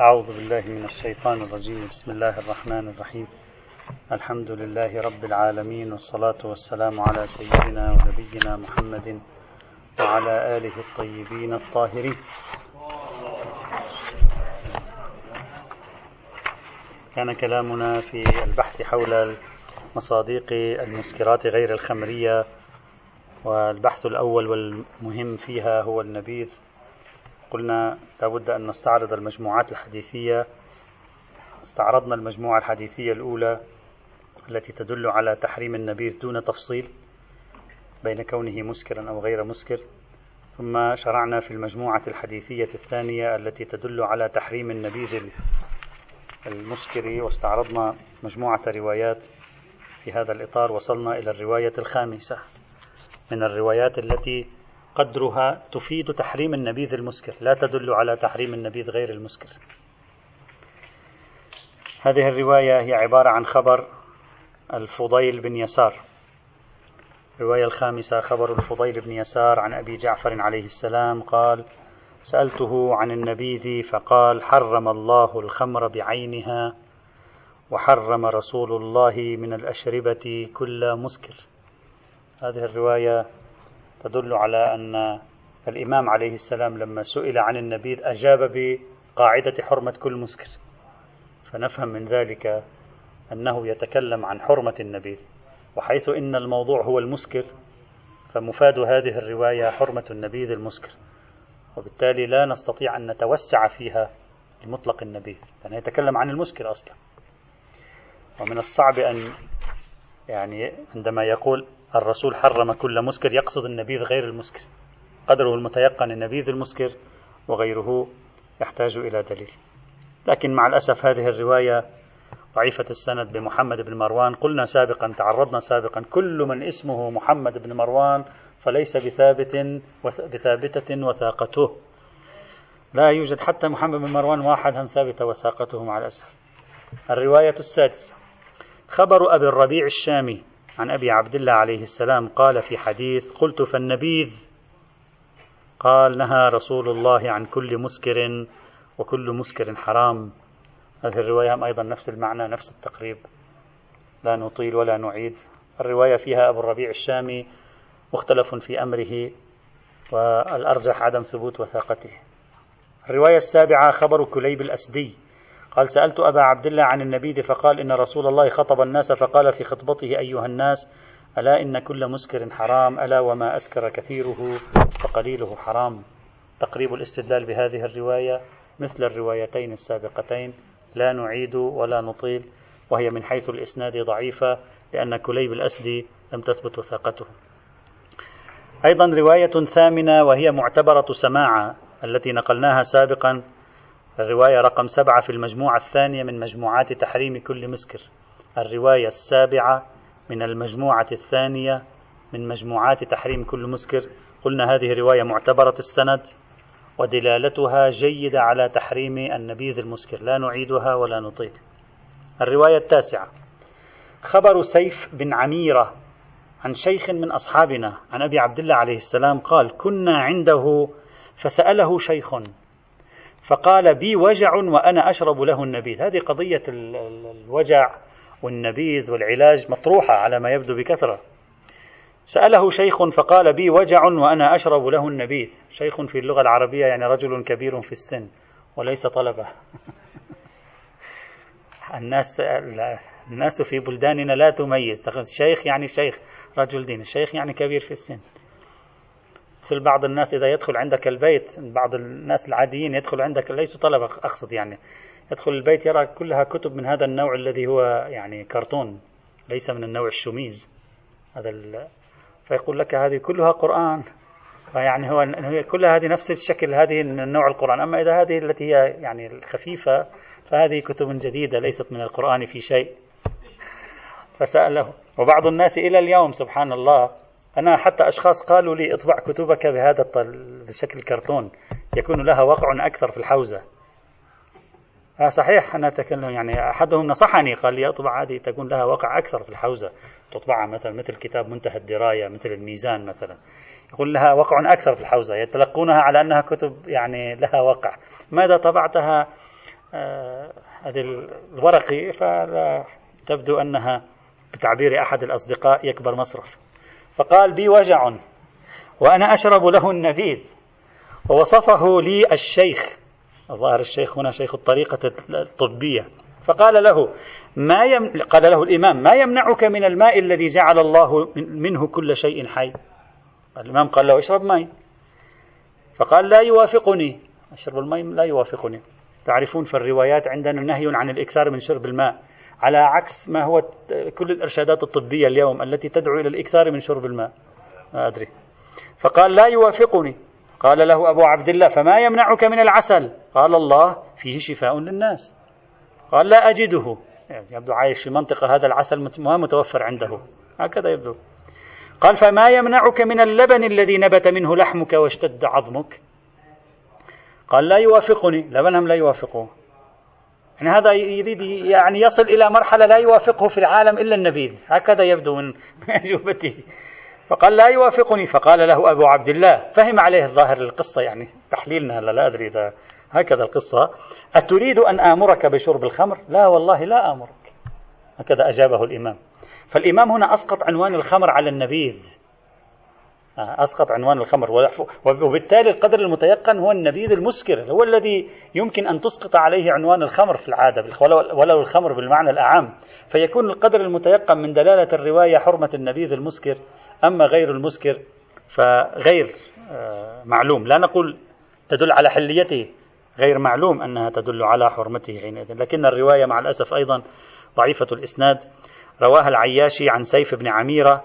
أعوذ بالله من الشيطان الرجيم. بسم الله الرحمن الرحيم. الحمد لله رب العالمين والصلاة والسلام على سيدنا ونبينا محمد وعلى آله الطيبين الطاهرين. كان كلامنا في البحث حول مصاديق المسكرات غير الخمرية والبحث الأول والمهم فيها هو النبيذ قلنا لابد أن نستعرض المجموعات الحديثية. استعرضنا المجموعة الحديثية الأولى التي تدل على تحريم النبيذ دون تفصيل بين كونه مسكرا أو غير مسكر. ثم شرعنا في المجموعة الحديثية الثانية التي تدل على تحريم النبيذ المسكر. واستعرضنا مجموعة روايات في هذا الإطار. وصلنا إلى الرواية الخامسة. من الروايات التي قدرها تفيد تحريم النبيذ المسكر. لا تدل على تحريم النبيذ غير المسكر. هذه الرواية هي عبارة عن خبر الفضيل بن يسار. الرواية الخامسة خبر الفضيل بن يسار عن أبي جعفر عليه السلام قال سألته عن النبيذ فقال حرم الله الخمر بعينها وحرم رسول الله من الأشربة كل مسكر. هذه الرواية تدل على أن الإمام عليه السلام لما سئل عن النبيذ أجاب بقاعدة حرمة كل مسكر. فنفهم من ذلك أنه يتكلم عن حرمة النبيذ وحيث إن الموضوع هو المسكر فمفاد هذه الرواية حرمة النبيذ المسكر. وبالتالي لا نستطيع أن نتوسع فيها لمطلق النبيذ لأنه يتكلم عن المسكر أصلا. ومن الصعب أن يعني عندما يقول الرسول حرم كل مسكر يقصد النبيذ غير المسكر. قدره المتيقن النبيذ المسكر وغيره يحتاج إلى دليل. لكن مع الأسف هذه الرواية ضعيفة السند بمحمد بن مروان. قلنا سابقا تعرضنا سابقا. كل من اسمه محمد بن مروان فليس بثابت بثابتة وثاقته. لا يوجد حتى محمد بن مروان واحد ثابتة وثاقته مع الأسف. الرواية السادسة. خبر أبي الربيع الشامي. عن أبي عبد الله عليه السلام قال في حديث قلت فالنبيذ. قال نهى رسول الله عن كل مسكر وكل مسكر حرام. هذه الرواية أيضا نفس المعنى نفس التقريب. لا نطيل ولا نعيد. الرواية فيها أبو الربيع الشامي مختلف في أمره والأرجح عدم ثبوت وثاقته. الرواية السابعة خبر كليب الأسدي. قال سألت أبا عبد الله عن النبيذ فقال إن رسول الله خطب الناس فقال في خطبته أيها الناس ألا إن كل مسكر حرام ألا وما أسكر كثيره فقليله حرام. تقريب الاستدلال بهذه الرواية مثل الروايتين السابقتين. لا نعيد ولا نطيل وهي من حيث الإسناد ضعيفة لأن كليب الأسدي لم تثبت وثاقته. أيضا رواية ثامنة وهي معتبرة سماعة التي نقلناها سابقا الرواية رقم سبعة في المجموعة الثانية من مجموعات تحريم كل مسكر. الرواية السابعة من المجموعة الثانية من مجموعات تحريم كل مسكر. قلنا هذه رواية معتبرة السند ودلالتها جيدة على تحريم النبيذ المسكر. لا نعيدها ولا نطيل. الرواية التاسعة. خبر سيف بن عميرة عن شيخ من أصحابنا عن أبي عبد الله عليه السلام قال كنا عنده فسأله شيخ فقال بي وجع وأنا أشرب له النبيذ. هذه قضية الوجع والنبيذ والعلاج مطروحة على ما يبدو بكثرة. سأله شيخ فقال بي وجع وأنا أشرب له النبيذ. شيخ في اللغة العربية يعني رجل كبير في السن وليس طلبة. الناس الناس في بلداننا لا تميز. شيخ يعني شيخ رجل دين. الشيخ يعني كبير في السن. مثل بعض الناس إذا يدخل عندك البيت بعض الناس العاديين يدخل عندك ليسوا طلبة أقصد يعني. يدخل البيت يرى كلها كتب من هذا النوع الذي هو يعني كرتون ليس من النوع الشميز هذا ال... فيقول لك هذه كلها قرآن. فيعني هو كلها هذه نفس الشكل هذه من نوع القرآن. أما إذا هذه التي هي يعني الخفيفة فهذه كتب جديدة ليست من القرآن في شيء. فسأله. وبعض الناس إلى اليوم سبحان الله أنا حتى أشخاص قالوا لي اطبع كتبك بهذا بشكل كرتون يكون لها وقع أكثر في الحوزة. آه صحيح أنا أتكلم يعني أحدهم نصحني قال لي اطبع هذه تكون لها وقع أكثر في الحوزة. تطبعها مثلا مثل كتاب منتهى الدراية مثل الميزان مثلا. يقول لها وقع أكثر في الحوزة يتلقونها على أنها كتب يعني لها وقع. ماذا طبعتها؟ آه، هذه الورقي فتبدو أنها بتعبير أحد الأصدقاء يكبر مصرف. فقال بي وجع وأنا أشرب له النبيذ ووصفه لي الشيخ الظاهر الشيخ هنا شيخ الطريقة الطبية فقال له ما يم... قال له الإمام ما يمنعك من الماء الذي جعل الله منه كل شيء حي؟ الإمام قال له اشرب ماء. فقال لا يوافقني. أشرب الماء لا يوافقني. تعرفون في الروايات عندنا نهي عن الإكثار من شرب الماء. على عكس ما هو كل الإرشادات الطبية اليوم التي تدعو إلى الإكثار من شرب الماء. ما أدري. فقال لا يوافقني. قال له أبو عبد الله فما يمنعك من العسل؟ قال الله فيه شفاء للناس. قال لا أجده. يعني يبدو عايش في منطقة هذا العسل ما متوفر عنده. هكذا يبدو. قال فما يمنعك من اللبن الذي نبت منه لحمك واشتد عظمك؟ قال لا يوافقني. لبنهم لا يوافقه يعني هذا يريد يعني يصل إلى مرحلة لا يوافقه في العالم إلا النبيذ هكذا يبدو من أجوبته. فقال لا يوافقني. فقال له أبو عبد الله. فهم عليه الظاهر القصة يعني تحليلنا لا, لا أدري إذا هكذا القصة. أتريد أن آمرك بشرب الخمر؟ لا والله لا آمرك. هكذا أجابه الإمام. فالإمام هنا أسقط عنوان الخمر على النبيذ. أسقط عنوان الخمر. وبالتالي القدر المتيقن هو النبيذ المسكر هو الذي يمكن أن تسقط عليه عنوان الخمر في العادة ولو الخمر بالمعنى الأعم. فيكون القدر المتيقن من دلالة الرواية حرمة النبيذ المسكر أما غير المسكر فغير آه، معلوم. لا نقول تدل على حليته غير معلوم أنها تدل على حرمته حينئذ لكن الرواية مع الأسف أيضا ضعيفة الإسناد. رواها العياشي عن سيف بن عميرة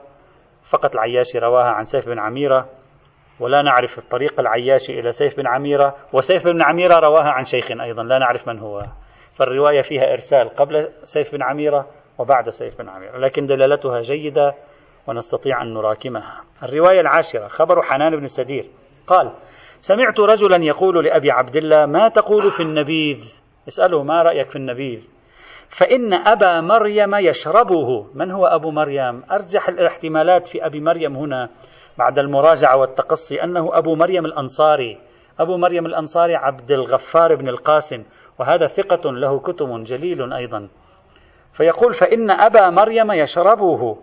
فقط العياشي رواها عن سيف بن عميرة ولا نعرف الطريق العياشي إلى سيف بن عميرة وسيف بن عميرة رواها عن شيخ أيضا لا نعرف من هو. فالرواية فيها إرسال قبل سيف بن عميرة وبعد سيف بن عميرة لكن دلالتها جيدة ونستطيع أن نراكمها. الرواية العاشرة خبر حنان بن سدير قال سمعت رجلا يقول لأبي عبد الله ما تقول في النبيذ؟ اسأله ما رأيك في النبيذ؟ فإن أبا مريم يشربه. من هو أبو مريم؟ أرجح الاحتمالات في أبي مريم هنا بعد المراجعة والتقصي أنه أبو مريم الأنصاري. أبو مريم الأنصاري عبد الغفار بن القاسم وهذا ثقة له كتب جليل أيضا. فيقول فإن أبا مريم يشربه.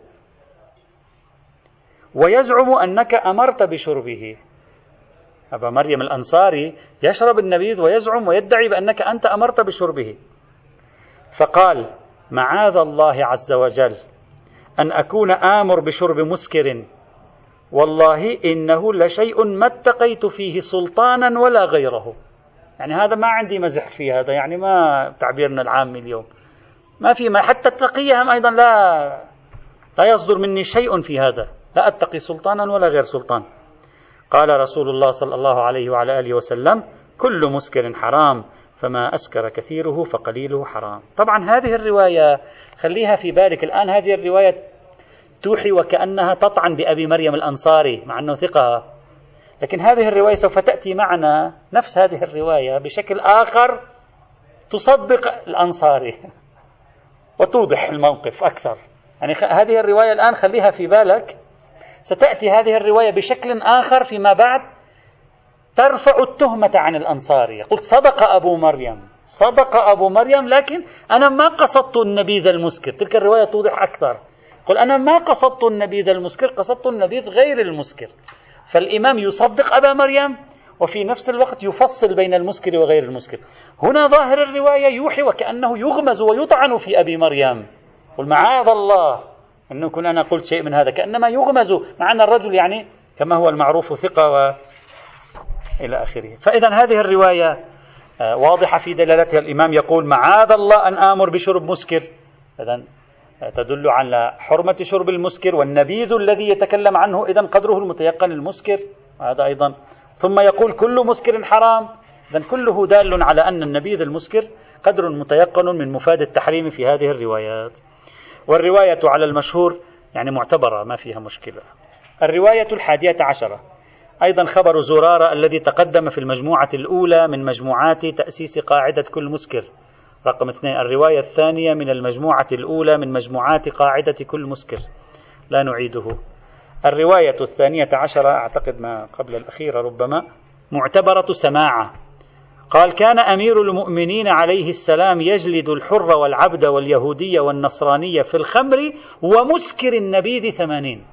ويزعم أنك أمرت بشربه. أبا مريم الأنصاري يشرب النبيذ ويزعم ويدعي بأنك أنت أمرت بشربه. فقال معاذ الله عز وجل أن أكون آمر بشرب مسكر. والله إنه لشيء ما اتقيت فيه سلطانا ولا غيره. يعني هذا ما عندي مزح في هذا يعني ما تعبيرنا العامي اليوم. ما في ما حتى التقية أيضا لا لا يصدر مني شيء في هذا. لا أتقي سلطانا ولا غير سلطان. قال رسول الله صلى الله عليه وعلى آله وسلم كل مسكر حرام. فما أسكر كثيره فقليله حرام. طبعا هذه الرواية خليها في بالك الآن هذه الرواية توحي وكأنها تطعن بأبي مريم الأنصاري مع أنه ثقة. لكن هذه الرواية سوف تأتي معنا نفس هذه الرواية بشكل آخر تصدق الأنصاري. وتوضح الموقف أكثر. يعني هذه الرواية الآن خليها في بالك. ستأتي هذه الرواية بشكل آخر فيما بعد. ترفع التهمة عن الأنصاري قلت صدق أبو مريم. صدق أبو مريم لكن أنا ما قصدت النبيذ المسكر. تلك الرواية توضح أكثر. قل أنا ما قصدت النبيذ المسكر قصدت النبيذ غير المسكر. فالإمام يصدق أبا مريم وفي نفس الوقت يفصل بين المسكر وغير المسكر. هنا ظاهر الرواية يوحي وكأنه يغمز ويطعن في أبي مريم. قل معاذ الله. أن أكون أنا قلت شيء من هذا. كأنما يغمز مع أن الرجل يعني كما هو المعروف ثقة و إلى آخره. فإذا هذه الرواية آه، واضحة في دلالتها. الإمام يقول معاذ الله أن آمر بشرب مسكر. إذا آه، تدل على حرمة شرب المسكر والنبيذ الذي يتكلم عنه. إذا قدره المتيقن المسكر. هذا أيضا. ثم يقول كل مسكر حرام. إذا كله دال على أن النبيذ المسكر قدر متيقن من مفاد التحريم في هذه الروايات. والرواية على المشهور يعني معتبرة ما فيها مشكلة. الرواية الحادية عشرة. أيضا خبر زرارة الذي تقدم في المجموعة الأولى من مجموعات تأسيس قاعدة كل مسكر. رقم اثنين الرواية الثانية من المجموعة الأولى من مجموعات قاعدة كل مسكر. لا نعيده. الرواية الثانية عشرة أعتقد ما قبل الأخيرة ربما معتبرة سماعة. قال كان أمير المؤمنين عليه السلام يجلد الحر والعبد واليهودية والنصرانية في الخمر ومسكر النبيذ ثمانين.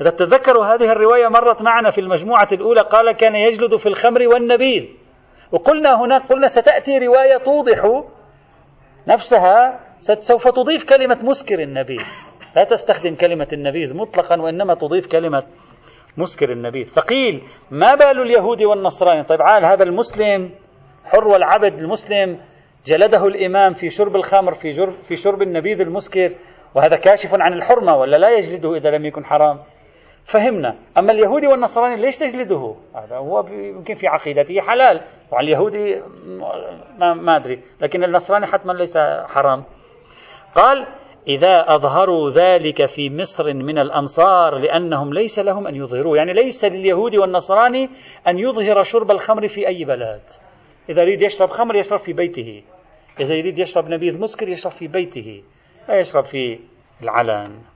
إذا تذكروا هذه الرواية مرت معنا في المجموعة الأولى قال كان يجلد في الخمر والنبيذ وقلنا هناك قلنا ستأتي رواية توضح نفسها سوف تضيف كلمة مسكر النبيذ. لا تستخدم كلمة النبيذ مطلقا وإنما تضيف كلمة مسكر النبيذ. فقيل ما بال اليهود والنصراني طيب عال هذا المسلم حر والعبد المسلم جلده الإمام في شرب الخمر في, في شرب النبيذ المسكر وهذا كاشف عن الحرمة ولا لا يجلده إذا لم يكن حرام؟ فهمنا. أما اليهودي والنصراني ليش تجلده؟ هذا هو يمكن في عقيدته حلال وعلى اليهودي ما, ما أدري. لكن النصراني حتما ليس حرام. قال إذا أظهروا ذلك في مصر من الأمصار لأنهم ليس لهم أن يظهروه يعني ليس لليهود والنصراني أن يظهر شرب الخمر في أي بلد. إذا يريد يشرب خمر يشرب في بيته. إذا يريد يشرب نبيذ مسكر يشرب في بيته. لا يشرب في العلن.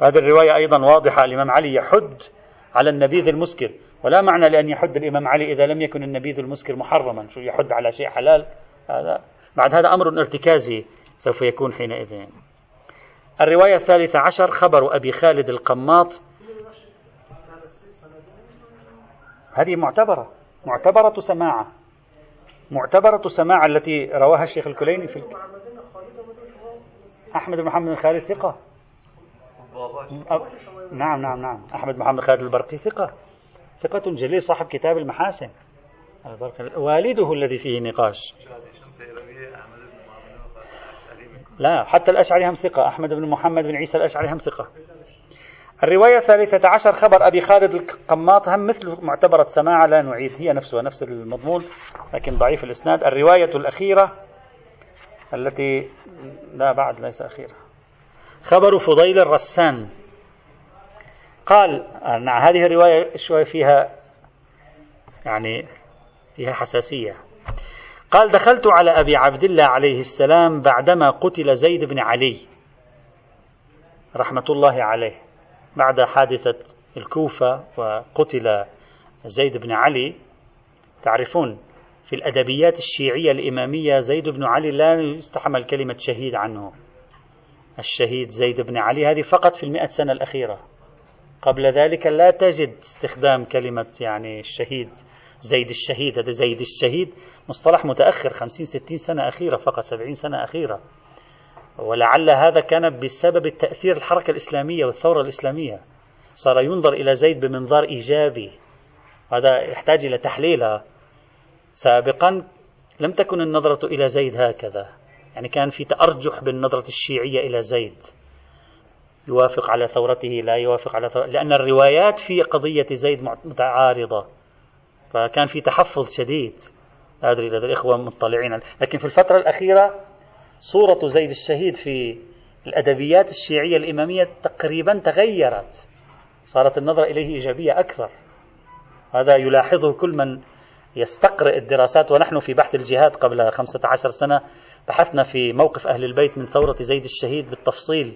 وهذه الرواية أيضا واضحة. الإمام علي يحد على النبيذ المسكر ولا معنى لأن يحد الإمام علي إذا لم يكن النبيذ المسكر محرما. شو يحد على شيء حلال؟ هذا بعد هذا أمر ارتكازي سوف يكون حينئذ. الرواية الثالثة عشر خبر أبي خالد القماط. هذه معتبرة معتبرة سماعة. معتبرة سماعة التي رواها الشيخ الكليني في أحمد بن محمد بن خالد ثقة. نعم نعم نعم. أحمد بن محمد خالد البرقي ثقة. ثقة جليل صاحب كتاب المحاسن. والده الذي فيه نقاش. لا حتى الأشعري هم ثقة. أحمد بن محمد بن عيسى الأشعري هم ثقة. الرواية الثالثة عشر خبر أبي خالد القماط. هم مثل معتبرة سماعة لا نعيد. هي نفسها نفس المضمون لكن ضعيف الإسناد. الرواية الأخيرة التي لا بعد ليس أخيرة. خبر فضيل الرسان. قال مع هذه الرواية شوي فيها يعني فيها حساسية. قال دخلت على أبي عبد الله عليه السلام بعدما قتل زيد بن علي رحمة الله عليه بعد حادثة الكوفة وقتل زيد بن علي. تعرفون في الأدبيات الشيعية الإمامية زيد بن علي لا يستحمل كلمة شهيد عنه. الشهيد زيد بن علي هذه فقط في المئة سنة الأخيرة. قبل ذلك لا تجد استخدام كلمة يعني الشهيد زيد الشهيد. هذا زيد الشهيد مصطلح متأخر خمسين ستين سنة أخيرة فقط سبعين سنة أخيرة. ولعل هذا كان بسبب التأثير الحركة الإسلامية والثورة الإسلامية. صار ينظر إلى زيد بمنظار إيجابي. هذا يحتاج إلى تحليلها. سابقا لم تكن النظرة إلى زيد هكذا. يعني كان في تأرجح بالنظرة الشيعية إلى زيد. يوافق على ثورته لا يوافق على ثورته لأن الروايات في قضية زيد متعارضة. فكان في تحفظ شديد. لا أدري إذا الإخوة مطلعين. لكن في الفترة الأخيرة صورة زيد الشهيد في الأدبيات الشيعية الإمامية تقريبا تغيرت. صارت النظرة إليه إيجابية أكثر. هذا يلاحظه كل من يستقرئ الدراسات. ونحن في بحث الجهاد قبل خمسة عشر سنة. بحثنا في موقف أهل البيت من ثورة زيد الشهيد بالتفصيل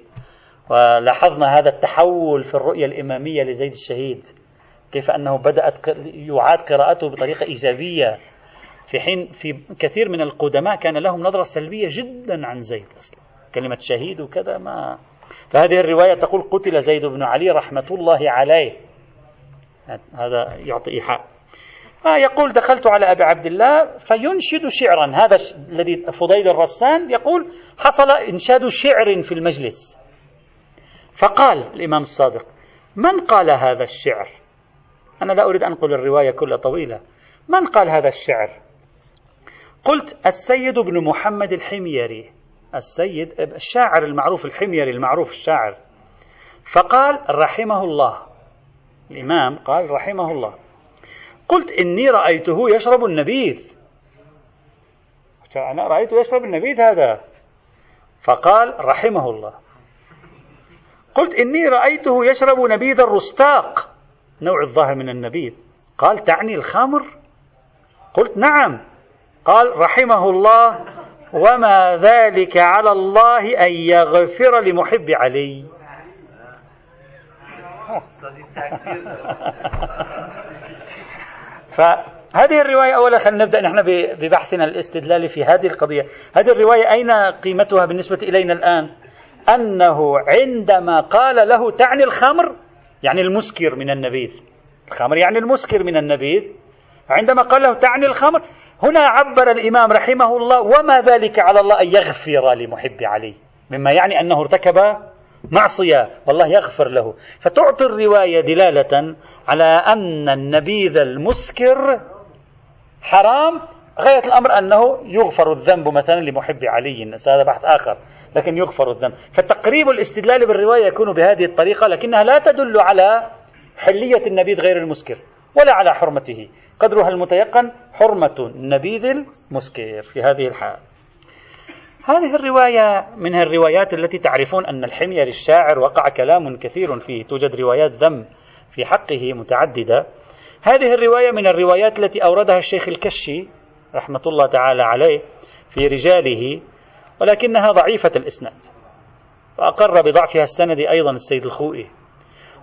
ولاحظنا هذا التحول في الرؤية الإمامية لزيد الشهيد كيف أنه بدأت يعاد قراءته بطريقة إيجابية. في حين في كثير من القدماء كان لهم نظرة سلبية جدا عن زيد أصلا كلمة شهيد وكذا ما. فهذه الرواية تقول قتل زيد بن علي رحمة الله عليه. هذا يعطي إيحاء. يقول دخلت على أبي عبد الله فينشد شعرا. هذا الذي فضيل الرسان يقول حصل إنشاد شعر في المجلس. فقال الإمام الصادق من قال هذا الشعر؟ أنا لا أريد أن أنقل الرواية كلها طويلة. من قال هذا الشعر؟ قلت السيد بن محمد الحميري. السيد الشاعر المعروف الحميري المعروف الشاعر. فقال رحمه الله. الإمام قال رحمه الله. قلت إني رأيته يشرب النبيذ. أنا رأيته يشرب النبيذ هذا. فقال رحمه الله. قلت إني رأيته يشرب نبيذ الرستاق. نوع الظاهر من النبيذ. قال تعني الخمر؟ قلت نعم. قال رحمه الله. وما ذلك على الله أن يغفر لمحب علي. هذه الرواية أولا خلينا نبدأ نحن ببحثنا الاستدلالي في هذه القضية. هذه الرواية أين قيمتها بالنسبة إلينا الآن؟ أنه عندما قال له تعني الخمر يعني المسكر من النبيذ. الخمر يعني المسكر من النبيذ. عندما قال له تعني الخمر هنا عبر الإمام رحمه الله وما ذلك على الله أن يغفر لمحب علي؟ مما يعني أنه ارتكب معصية والله يغفر له. فتعطي الرواية دلالة على أن النبيذ المسكر حرام غاية الأمر أنه يغفر الذنب مثلا لمحب علي هذا بحث آخر لكن يغفر الذنب. فتقريب الاستدلال بالرواية يكون بهذه الطريقة لكنها لا تدل على حلية النبيذ غير المسكر ولا على حرمته. قدرها المتيقن حرمة النبيذ المسكر في هذه الحال. هذه الرواية من الروايات التي تعرفون أن الحمير الشاعر وقع كلام كثير فيه؟ توجد روايات ذم في حقه متعددة. هذه الرواية من الروايات التي أوردها الشيخ الكشي رحمة الله تعالى عليه في رجاله ولكنها ضعيفة الإسناد وأقر بضعفها السند أيضا السيد الخوئي.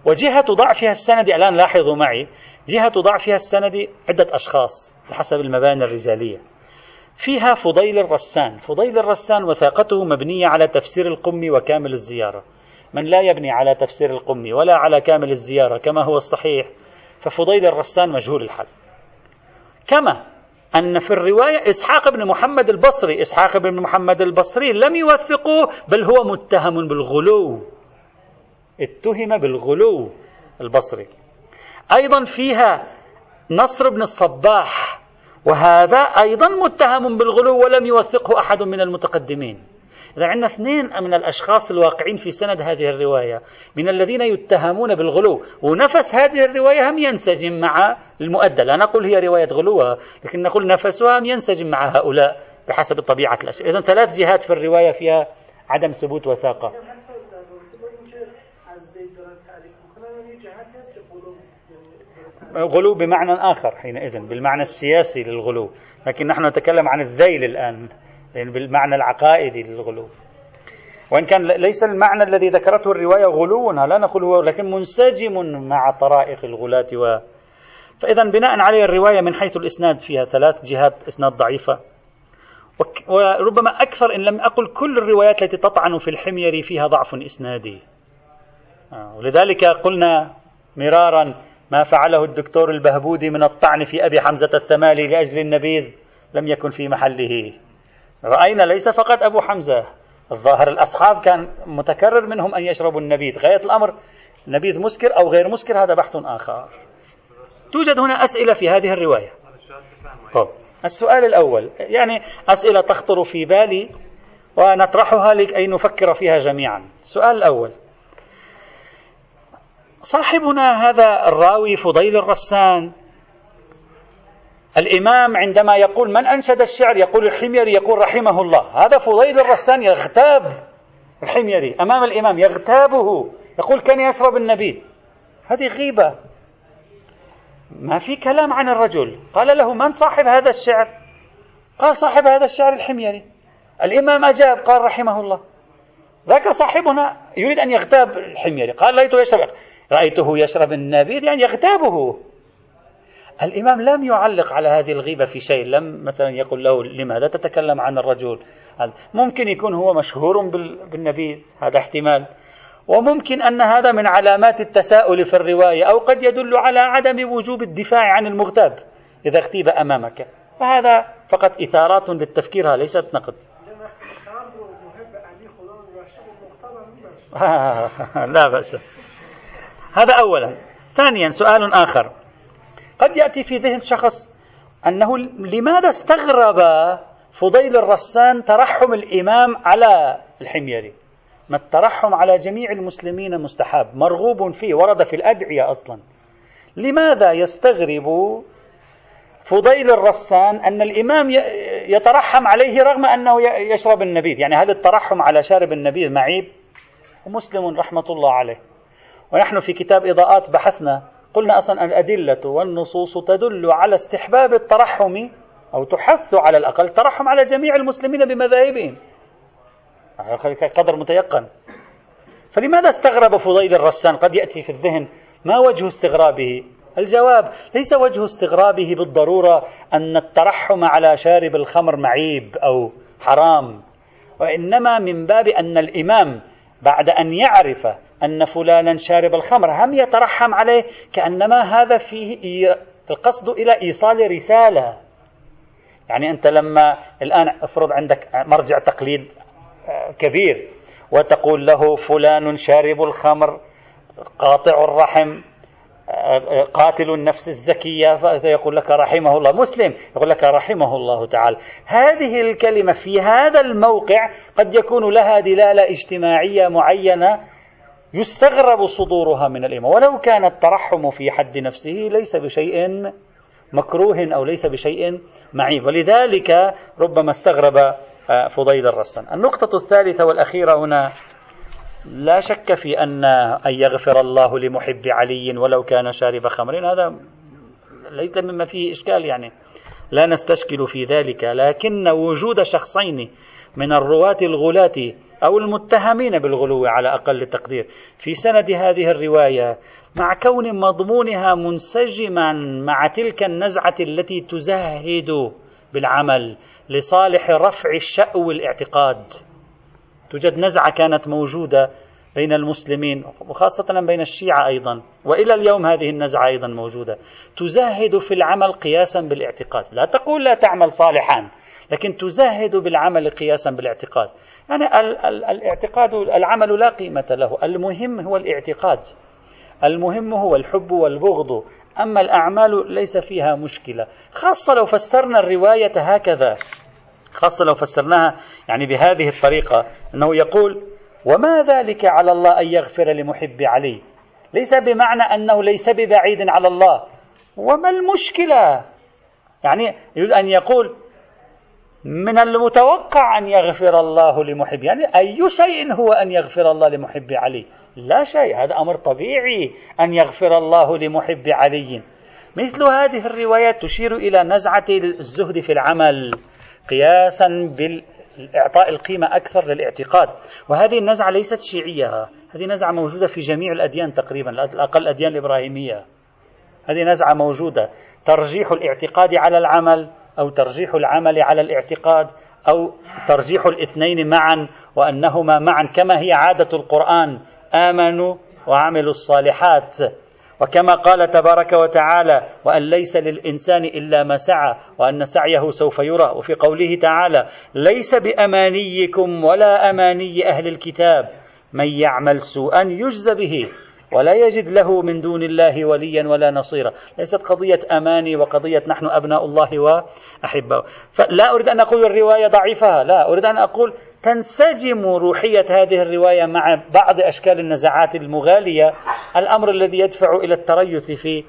وجهة ضعفها السند الآن لاحظوا معي جهة ضعفها السند عدة أشخاص بحسب المباني الرجالية. فيها فضيل الرسان. فضيل الرسان وثاقته مبنية على تفسير القم وكامل الزيارة. من لا يبني على تفسير القم ولا على كامل الزيارة كما هو الصحيح ففضيل الرسان مجهول الحل. كما أن في الرواية إسحاق بن محمد البصري إسحاق بن محمد البصري لم يوثقوه بل هو متهم بالغلو. اتهم بالغلو البصري. أيضا فيها نصر بن الصباح وهذا أيضا متهم بالغلو ولم يوثقه أحد من المتقدمين. إذا عندنا اثنين من الأشخاص الواقعين في سند هذه الرواية من الذين يتهمون بالغلو ونفس هذه الرواية هم ينسجم مع المؤدى لا نقول هي رواية غلوها لكن نقول نفسها هم ينسجم مع هؤلاء بحسب طبيعة الأشياء. إذا ثلاث جهات في الرواية فيها عدم ثبوت وثاقة. غلو بمعنى آخر حينئذ بالمعنى السياسي للغلو. لكن نحن نتكلم عن الذيل الآن يعني بالمعنى العقائدي للغلو. وإن كان ليس المعنى الذي ذكرته الرواية غلو لا نقول هو لكن منسجم مع طرائق الغلاة و. فإذا بناء عليه الرواية من حيث الإسناد فيها ثلاث جهات إسناد ضعيفة. وربما أكثر إن لم أقل كل الروايات التي تطعن في الحميري فيها ضعف إسنادي. آه، ولذلك قلنا مرارا ما فعله الدكتور البهبودي من الطعن في أبي حمزة الثمالي لأجل النبيذ لم يكن في محله. رأينا ليس فقط أبو حمزة. الظاهر الأصحاب كان متكرر منهم أن يشربوا النبيذ. غاية الأمر نبيذ مسكر أو غير مسكر هذا بحث آخر. توجد هنا أسئلة في هذه الرواية. طب. السؤال الأول يعني أسئلة تخطر في بالي ونطرحها لكي نفكر فيها جميعا. السؤال الأول صاحبنا هذا الراوي فضيل الرسان الإمام عندما يقول من أنشد الشعر؟ يقول الحميري يقول رحمه الله. هذا فضيل الرسان يغتاب الحميري أمام الإمام يغتابه يقول كان يشرب النبي هذه غيبة. ما في كلام عن الرجل. قال له من صاحب هذا الشعر؟ قال صاحب هذا الشعر الحميري. الإمام أجاب قال رحمه الله. ذاك صاحبنا يريد أن يغتاب الحميري. قال رأيته يشرب. رأيته يشرب النبيذ يعني يغتابه. الإمام لم يعلق على هذه الغيبة في شيء لم مثلا يقول له لماذا تتكلم عن الرجل؟ ممكن يكون هو مشهور بالنبيذ هذا احتمال. وممكن أن هذا من علامات التساؤل في الرواية أو قد يدل على عدم وجوب الدفاع عن المغتاب إذا اغتيب أمامك. فهذا فقط إثارات للتفكير ليست نقد. لا بأس. هذا أولا. ثانيا سؤال آخر. قد يأتي في ذهن شخص أنه لماذا استغرب فضيل الرسان ترحم الإمام على الحميري ما الترحم على جميع المسلمين مستحب مرغوب فيه ورد في الأدعية أصلا. لماذا يستغرب فضيل الرسان أن الإمام يترحم عليه رغم أنه يشرب النبيذ؟ يعني هل الترحم على شارب النبيذ معيب؟ ومسلم رحمة الله عليه. ونحن في كتاب إضاءات بحثنا قلنا أصلا الأدلة والنصوص تدل على استحباب الترحم أو تحث على الأقل الترحم على جميع المسلمين بمذاهبهم. قدر متيقن. فلماذا استغرب فضيل الرسان؟ قد يأتي في الذهن ما وجه استغرابه؟ الجواب ليس وجه استغرابه بالضرورة أن الترحم على شارب الخمر معيب أو حرام وإنما من باب أن الإمام بعد أن يعرف أن فلانا شارب الخمر هم يترحم عليه كأنما هذا فيه القصد إلى إيصال رسالة. يعني أنت لما الآن افرض عندك مرجع تقليد آه، كبير وتقول له فلان شارب الخمر قاطع الرحم قاتل النفس الزكية فيقول لك رحمه الله مسلم يقول لك رحمه الله تعالى. هذه الكلمة في هذا الموقع قد يكون لها دلالة اجتماعية معينة يستغرب صدورها من الإمام. ولو كان الترحم في حد نفسه ليس بشيء مكروه أو ليس بشيء معيب. ولذلك ربما استغرب آه، فضيل الرسن. النقطة الثالثة والأخيرة هنا لا شك في أن أن يغفر الله لمحب علي ولو كان شارب خمر. هذا ليس مما فيه إشكال يعني. لا نستشكل في ذلك. لكن وجود شخصين من الرواة الغلاة أو المتهمين بالغلو على أقل تقدير. في سند هذه الرواية مع كون مضمونها منسجما مع تلك النزعة التي تزهد بالعمل لصالح رفع الشأو الاعتقاد. توجد نزعة كانت موجودة بين المسلمين وخاصة بين الشيعة أيضا وإلى اليوم هذه النزعة أيضا موجودة. تزهد في العمل قياسا بالاعتقاد. لا تقول لا تعمل صالحا لكن تزهد بالعمل قياسا بالاعتقاد. يعني ال- ال- الاعتقاد العمل لا قيمة له. المهم هو الاعتقاد. المهم هو الحب والبغض. أما الأعمال ليس فيها مشكلة. خاصة لو فسرنا الرواية هكذا. خاصة لو فسرناها يعني بهذه الطريقة. أنه يقول وما ذلك على الله أن يغفر لمحب علي؟ ليس بمعنى أنه ليس ببعيد على الله. وما المشكلة؟ يعني يريد أن يقول من المتوقع أن يغفر الله لمحب يعني أي شيء هو أن يغفر الله لمحب علي. لا شيء هذا أمر طبيعي أن يغفر الله لمحب علي. مثل هذه الروايات تشير إلى نزعة الزهد في العمل قياسا بالإعطاء القيمة أكثر للاعتقاد. وهذه النزعة ليست شيعية. هذه نزعة موجودة في جميع الأديان تقريبا الأقل الأديان الإبراهيمية. هذه نزعة موجودة. ترجيح الاعتقاد على العمل. أو ترجيح العمل على الاعتقاد أو ترجيح الاثنين معا وأنهما معا كما هي عادة القرآن آمنوا وعملوا الصالحات. وكما قال تبارك وتعالى وأن ليس للإنسان إلا ما سعى وأن سعيه سوف يرى. وفي قوله تعالى ليس بأمانيكم ولا أماني أهل الكتاب من يعمل سوءا يجز به. ولا يجد له من دون الله وليا ولا نصيرا. ليست قضية أماني وقضية نحن أبناء الله وأحباؤه فلا أريد أن أقول الرواية ضعيفة لا أريد أن أقول تنسجم روحية هذه الرواية مع بعض أشكال النزعات المغالية. الأمر الذي يدفع إلى التريث في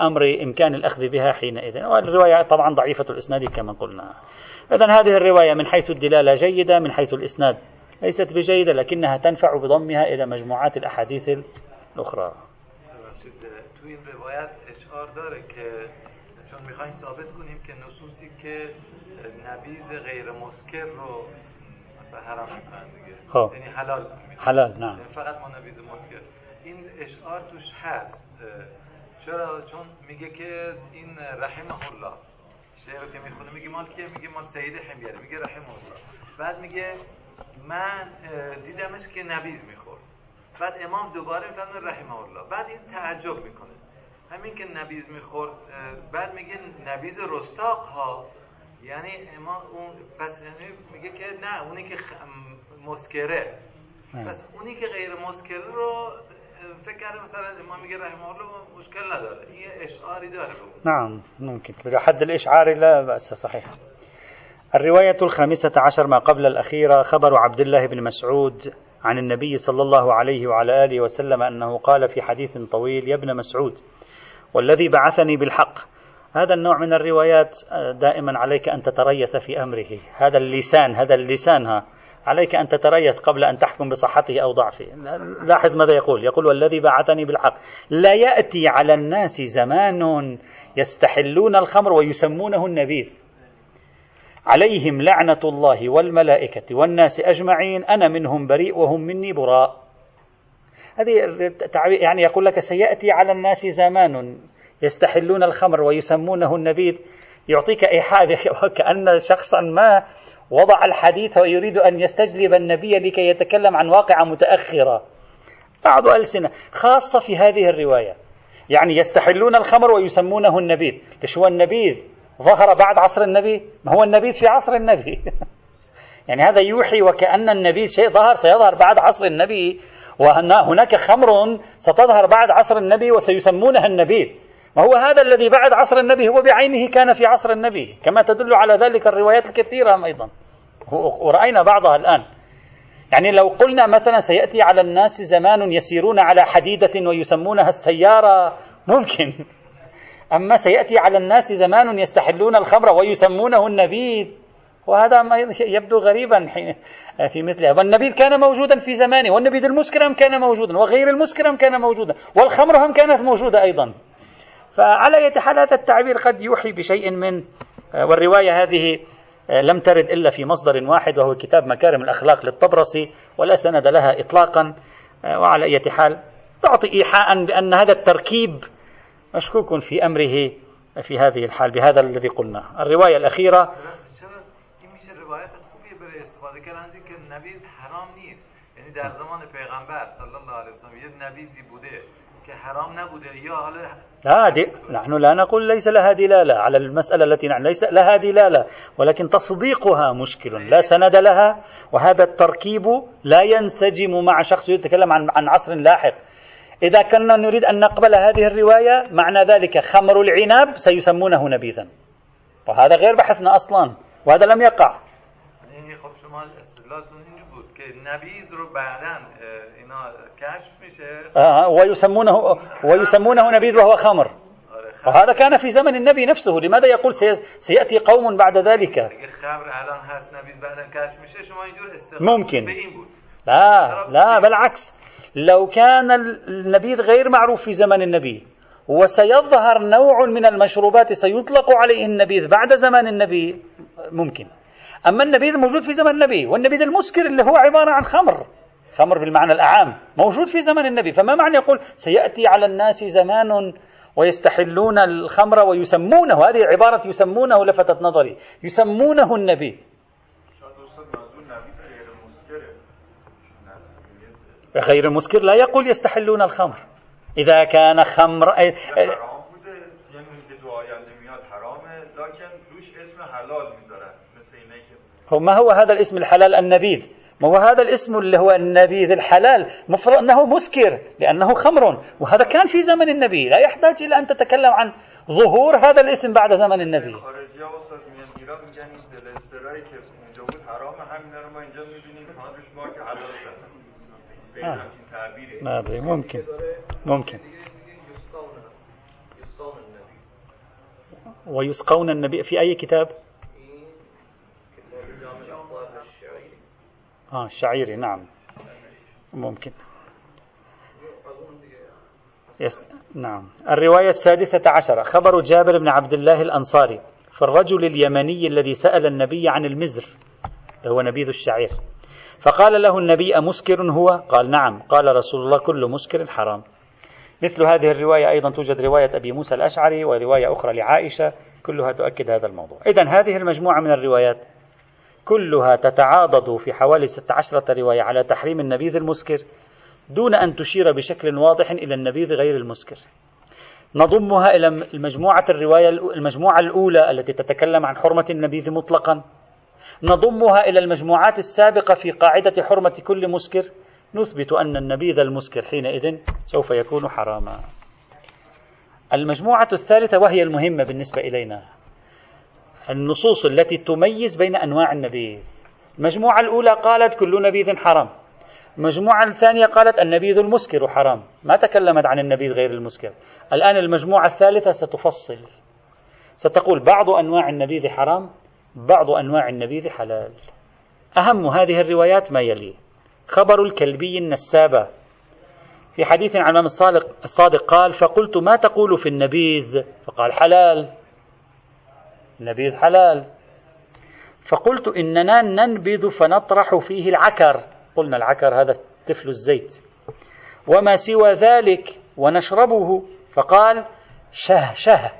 أمر إمكان الأخذ بها حينئذ. والرواية طبعا ضعيفة الإسناد كما قلنا. إذا هذه الرواية من حيث الدلالة جيدة من حيث الإسناد ليست بجيدة لكنها تنفع بضمها إلى مجموعات الأحاديث الأخرى تو این روایت اشعار داره که چون می‌خوایم ثابت کنیم که نصوصی که نبیز غیر مسکر رو مثلا حرام می‌کنن دیگه. خب. یعنی حلال حلال نعم یعنی فقط ما نبیز مسکر. این اشعار توش هست. چرا؟ چون میگه که این رحمه الله شعر که می‌خونه میگه مال کیه؟ میگه مال سید حمیری میگه رحمه الله بعد میگه من دیدمش که نبیز می‌خورد. بعد امام دوباره میفهمه رحمه الله. بعد این تعجب میکنه. همین که نبیذ میخورد بعد میگه نبیذ رستاق ها. یعنی امام اون پس یعنی میگه که نه اونی که مسکره. پس اونی که غیر مسکره رو فکر کرده مثلا امام میگه رحمه الله مشکل نداره. این اشعاری داره نعم ممكن حد الإشعار لا بأس صحيح الرواية الخامسة عشر ما قبل الأخيرة خبر عبد الله بن مسعود. عن النبي صلى الله عليه وعلى آله وسلم أنه قال في حديث طويل يا ابن مسعود والذي بعثني بالحق. هذا النوع من الروايات دائما عليك أن تتريث في أمره. هذا اللسان هذا اللسان ها. عليك أن تتريث قبل أن تحكم بصحته أو ضعفه. لاحظ ماذا يقول. يقول والذي بعثني بالحق. لا يأتي على الناس زمان يستحلون الخمر ويسمونه النبيذ. عليهم لعنة الله والملائكة والناس أجمعين أنا منهم بريء وهم مني براء. هذه يعني يقول لك سيأتي على الناس زمان يستحلون الخمر ويسمونه النبيذ. يعطيك إيحاء كأن شخصا ما وضع الحديث ويريد أن يستجلب النبي لكي يتكلم عن واقعة متأخرة. بعض ألسنة خاصة في هذه الرواية. يعني يستحلون الخمر ويسمونه النبيذ. ليش هو النبيذ؟ ظهر بعد عصر النبي. ما هو النبيذ في عصر النبي. يعني هذا يوحي وكأن النبيذ شيء ظهر سيظهر بعد عصر النبي. وأن هناك خمر ستظهر بعد عصر النبي وسيسمونها النبيذ وهو هذا الذي بعد عصر النبي؟ هو بعينه كان في عصر النبي. كما تدل على ذلك الروايات الكثيرة أيضا. ورأينا بعضها الآن. يعني لو قلنا مثلا سيأتي على الناس زمان يسيرون على حديدة ويسمونها السيارة ممكن. أما سيأتي على الناس زمان يستحلون الخمر ويسمونه النبيذ. وهذا ما يبدو غريبا في مثله. والنبيذ كان موجودا في زمانه والنبيذ المسكرم كان موجودا وغير المسكرم كان موجودا والخمر هم كانت موجودة أيضا. فعلى حال هذا التعبير قد يوحي بشيء من والرواية هذه لم ترد إلا في مصدر واحد وهو كتاب مكارم الأخلاق للطبرسي ولا سند لها إطلاقا. وعلى أي حال تعطي إيحاء بأن هذا التركيب مشكوك في أمره في هذه الحال بهذا الذي قلنا. الرواية الأخيرة در زمان پیغمبر صلی الله علیه یه نبیذی بوده که حرام نبوده یا حالا لا دي نحن لا نقول ليس لها دلالة على المسألة التي نعم ليس لها دلالة ولكن تصديقها مشكل لا سند لها وهذا التركيب لا ينسجم مع شخص يتكلم عن عن عصر لاحق. إذا كنا نريد أن نقبل هذه الرواية معنى ذلك خمر العنب سيسمونه نبيذا. وهذا غير بحثنا أصلا وهذا لم يقع. نبیز رو بعدا اینا کشف میشه. آه ويسمونه ويسمونه نبيذ وهو خمر. وهذا كان في زمن النبي نفسه لماذا يقول سيأتي قوم بعد ذلك؟ ممكن لا لا بالعكس لو كان النبيذ غير معروف في زمن النبي وسيظهر نوع من المشروبات سيطلق عليه النبيذ بعد زمان النبي ممكن. أما النبيذ موجود في زمن النبي والنبيذ المسكر اللي هو عبارة عن خمر. خمر بالمعنى الأعام موجود في زمن النبي. فما معنى يقول سيأتي على الناس زمان ويستحلون الخمر ويسمونه؟ هذه عبارة يسمونه لفتت نظري. يسمونه النبي غير المسكر لا يقول يستحلون الخمر. إذا كان خمر هو ما هو هذا الاسم الحلال؟ النبيذ. ما هو هذا الاسم اللي هو النبيذ الحلال؟ مفروض أنه مسكر لأنه خمر. وهذا كان في زمن النبي. لا يحتاج إلى أن تتكلم عن ظهور هذا الاسم بعد زمن النبي. ما أدري ممكن. ممكن. ويسقون النبي في أي كتاب؟ آه الشعيري نعم. ممكن. يس... نعم. الرواية السادسة عشرة. خبر جابر بن عبد الله الأنصاري في الرجل اليمني الذي سأل النبي عن المزر هو نبيذ الشعير. فقال له النبي أمسكر هو؟ قال نعم. قال رسول الله كل مسكر حرام. مثل هذه الرواية أيضا توجد رواية أبي موسى الأشعري ورواية أخرى لعائشة. كلها تؤكد هذا الموضوع. إذا هذه المجموعة من الروايات كلها تتعاضد في حوالي 16 رواية على تحريم النبيذ المسكر دون أن تشير بشكل واضح إلى النبيذ غير المسكر. نضمها إلى المجموعة الرواية المجموعة الأولى التي تتكلم عن حرمة النبيذ مطلقا. نضمها إلى المجموعات السابقة في قاعدة حرمة كل مسكر. نثبت أن النبيذ المسكر حينئذ سوف يكون حراما. المجموعة الثالثة وهي المهمة بالنسبة إلينا. النصوص التي تميز بين أنواع النبيذ. المجموعة الأولى قالت كل نبيذ حرام. المجموعة الثانية قالت النبيذ المسكر حرام. ما تكلمت عن النبيذ غير المسكر. الآن المجموعة الثالثة ستفصل. ستقول بعض أنواع النبيذ حرام بعض أنواع النبيذ حلال. أهم هذه الروايات ما يلي. خبر الكلبي النسابة. في حديث عن الإمام الصادق قال فقلت ما تقول في النبيذ؟ فقال حلال. النبيذ حلال. فقلت إننا ننبذ فنطرح فيه العكر. قلنا العكر هذا تفل الزيت. وما سوى ذلك ونشربه. فقال شه شه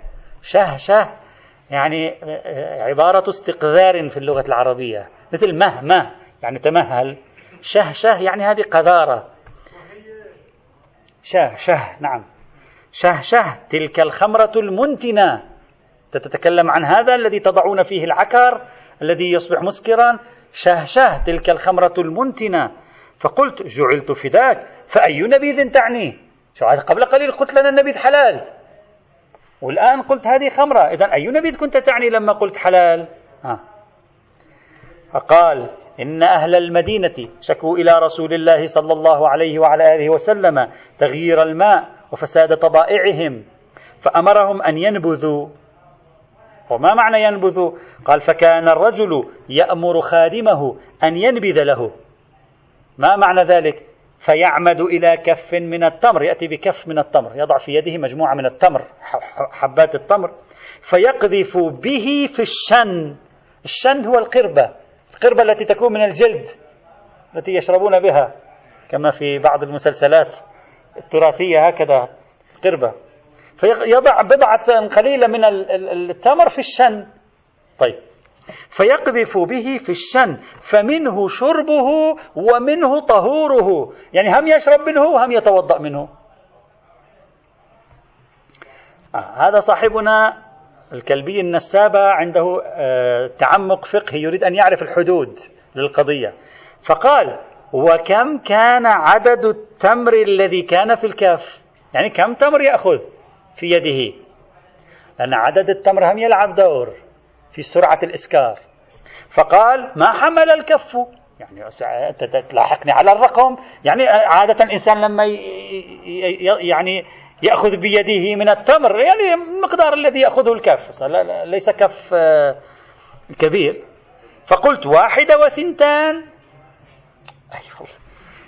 شه شه. يعني عبارة استقذار في اللغة العربية مثل مه مه يعني تمهل شه شه يعني هذه قذارة. شه شه نعم. شه شه تلك الخمرة المنتنة. تتكلم عن هذا الذي تضعون فيه العكر الذي يصبح مسكرا. شه شه تلك الخمرة المنتنة. فقلت جعلت فداك فأي نبيذ تعني؟ شو قبل قليل قلت لنا النبيذ حلال. والآن قلت هذه خمرة. إذا أي نبيذ كنت تعني لما قلت حلال؟ ها. فقال إن أهل المدينة شكوا إلى رسول الله صلى الله عليه وعلى آله وسلم تغيير الماء وفساد طبائعهم فأمرهم أن ينبذوا. وما معنى ينبذوا؟ قال فكان الرجل يأمر خادمه أن ينبذ له. ما معنى ذلك؟ فيعمد إلى كف من التمر يأتي بكف من التمر يضع في يده مجموعة من التمر حبات التمر فيقذف به في الشن. الشن هو القربة القربة التي تكون من الجلد التي يشربون بها كما في بعض المسلسلات التراثية هكذا قربة. فيضع بضعة قليلة من التمر في الشن. طيب. فيقذف به في الشن فمنه شربه ومنه طهوره. يعني هم يشرب منه وهم يتوضأ منه. آه هذا صاحبنا الكلبي النسابة عنده آه تعمق فقهي يريد أن يعرف الحدود للقضية. فقال وكم كان عدد التمر الذي كان في الكاف يعني كم تمر يأخذ في يده؟ لأن عدد التمر هم يلعب دور. في سرعة الإسكار. فقال ما حمل الكف. يعني تلاحقني على الرقم. يعني عادة الإنسان لما يعني يأخذ بيده من التمر يعني المقدار الذي يأخذه الكف. ليس كف آه، كبير. فقلت واحدة وثنتان.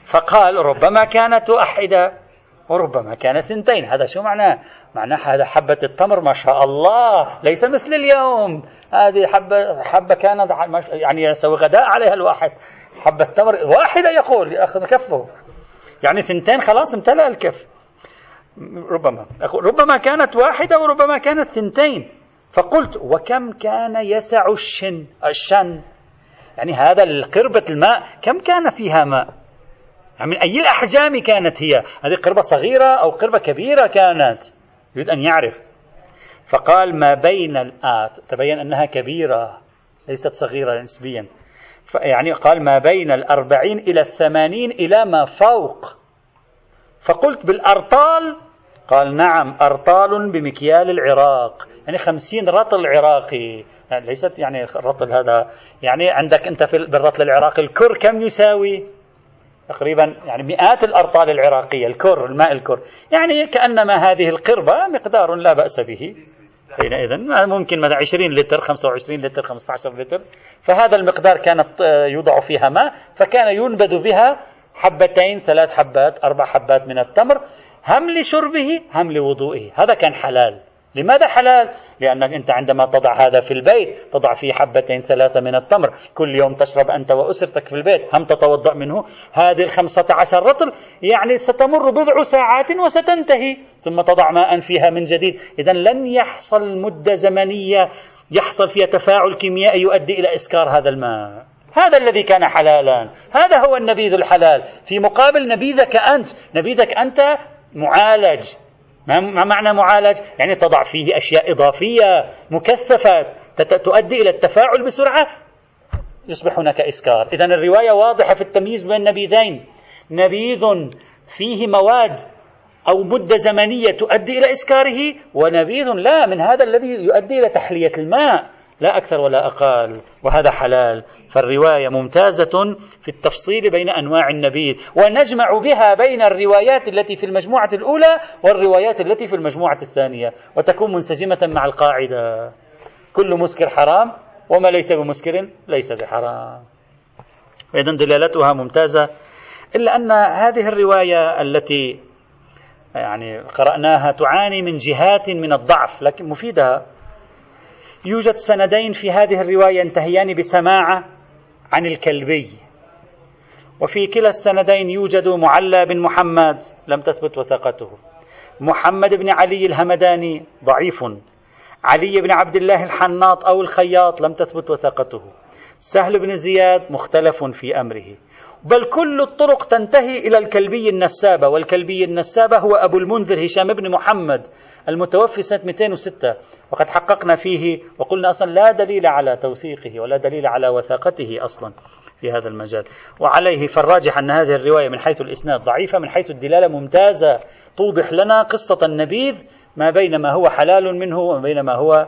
فقال ربما كانت واحدة وربما كانت ثنتين هذا شو معناه معناه هذا حبة التمر ما شاء الله. ليس مثل اليوم. هذه حبة حبة كانت يعني يسوي غداء عليها الواحد. حبة تمر واحدة يقول يأخذ كفه. يعني ثنتين خلاص امتلأ الكف. ربما. ربما كانت واحدة وربما كانت ثنتين فقلت وكم كان يسع الشن الشن؟ يعني هذا القربة الماء كم كان فيها ماء؟ من أي الأحجام كانت هي؟ هذه قربة صغيرة أو قربة كبيرة كانت؟ يريد أن يعرف. فقال ما بين الآت تبين أنها كبيرة ليست صغيرة نسبيا. يعني قال ما بين الأربعين إلى الثمانين إلى ما فوق. فقلت بالأرطال؟ قال نعم أرطال بمكيال العراق. يعني خمسين رطل عراقي يعني ليست يعني الرطل هذا. يعني عندك أنت في بالرطل العراقي الكر كم يساوي؟ تقريبا يعني مئات الأرطال العراقية الكر الماء الكر. يعني كأنما هذه القربة مقدار لا بأس به. حينئذ ممكن مثلا 20 لتر 25 لتر 15 لتر. فهذا المقدار كانت يوضع فيها ماء فكان ينبذ بها حبتين ثلاث حبات أربع حبات من التمر. هم لشربه هم لوضوئه. هذا كان حلال. لماذا حلال؟ لأنك أنت عندما تضع هذا في البيت تضع فيه حبتين ثلاثة من التمر. كل يوم تشرب أنت وأسرتك في البيت. هم تتوضأ منه. هذه الخمسة عشر رطل يعني ستمر بضع ساعات وستنتهي. ثم تضع ماء فيها من جديد. إذا لن يحصل مدة زمنية يحصل فيها تفاعل كيميائي يؤدي إلى إسكار هذا الماء. هذا الذي كان حلالا. هذا هو النبيذ الحلال. في مقابل نبيذك أنت. نبيذك أنت معالج. ما معنى معالج؟ يعني تضع فيه أشياء إضافية مكثفة تؤدي إلى التفاعل بسرعة. يصبح هناك إسكار. إذا الرواية واضحة في التمييز بين نبيذين. نبيذ فيه مواد أو مدة زمنية تؤدي إلى إسكاره ونبيذ لا من هذا الذي يؤدي إلى تحلية الماء. لا أكثر ولا أقل وهذا حلال. فالرواية ممتازة في التفصيل بين أنواع النبيذ ونجمع بها بين الروايات التي في المجموعة الأولى والروايات التي في المجموعة الثانية وتكون منسجمة مع القاعدة. كل مسكر حرام وما ليس بمسكر ليس بحرام. إذا دلالتها ممتازة إلا أن هذه الرواية التي يعني قرأناها تعاني من جهات من الضعف لكن مفيدة. يوجد سندين في هذه الرواية ينتهيان بسماعة عن الكلبي. وفي كلا السندين يوجد معلى بن محمد لم تثبت وثاقته محمد بن علي الهمداني ضعيف. علي بن عبد الله الحناط أو الخياط لم تثبت وثاقته سهل بن زياد مختلف في أمره. بل كل الطرق تنتهي إلى الكلبي النسابة والكلبي النسابة هو أبو المنذر هشام بن محمد المتوفي سنة 206 وقد حققنا فيه وقلنا أصلا لا دليل على توثيقه ولا دليل على وثاقته أصلا في هذا المجال. وعليه فالراجح أن هذه الرواية من حيث الإسناد ضعيفة من حيث الدلالة ممتازة توضح لنا قصة النبيذ ما بين ما هو حلال منه وما بين ما هو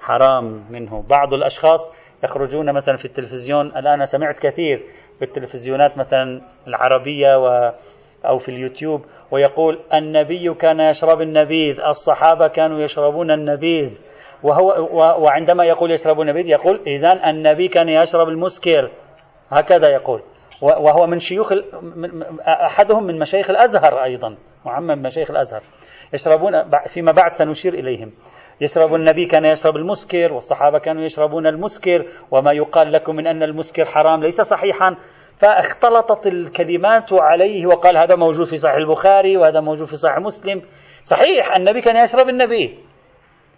حرام منه. بعض الأشخاص يخرجون مثلا في التلفزيون. الآن سمعت كثير في التلفزيونات مثلا العربية و أو في اليوتيوب ويقول النبي كان يشرب النبيذ الصحابة كانوا يشربون النبيذ. وهو وعندما يقول يشرب النبيذ يقول إذا النبي كان يشرب المسكر. هكذا يقول. وهو من شيوخ أحدهم من مشايخ الأزهر أيضا معمم مشايخ الأزهر يشربون فيما بعد سنشير إليهم. يشرب النبي كان يشرب المسكر والصحابة كانوا يشربون المسكر وما يقال لكم من أن المسكر حرام ليس صحيحا. فاختلطت الكلمات عليه وقال هذا موجود في صحيح البخاري وهذا موجود في صحيح مسلم. صحيح النبي كان يشرب النبيذ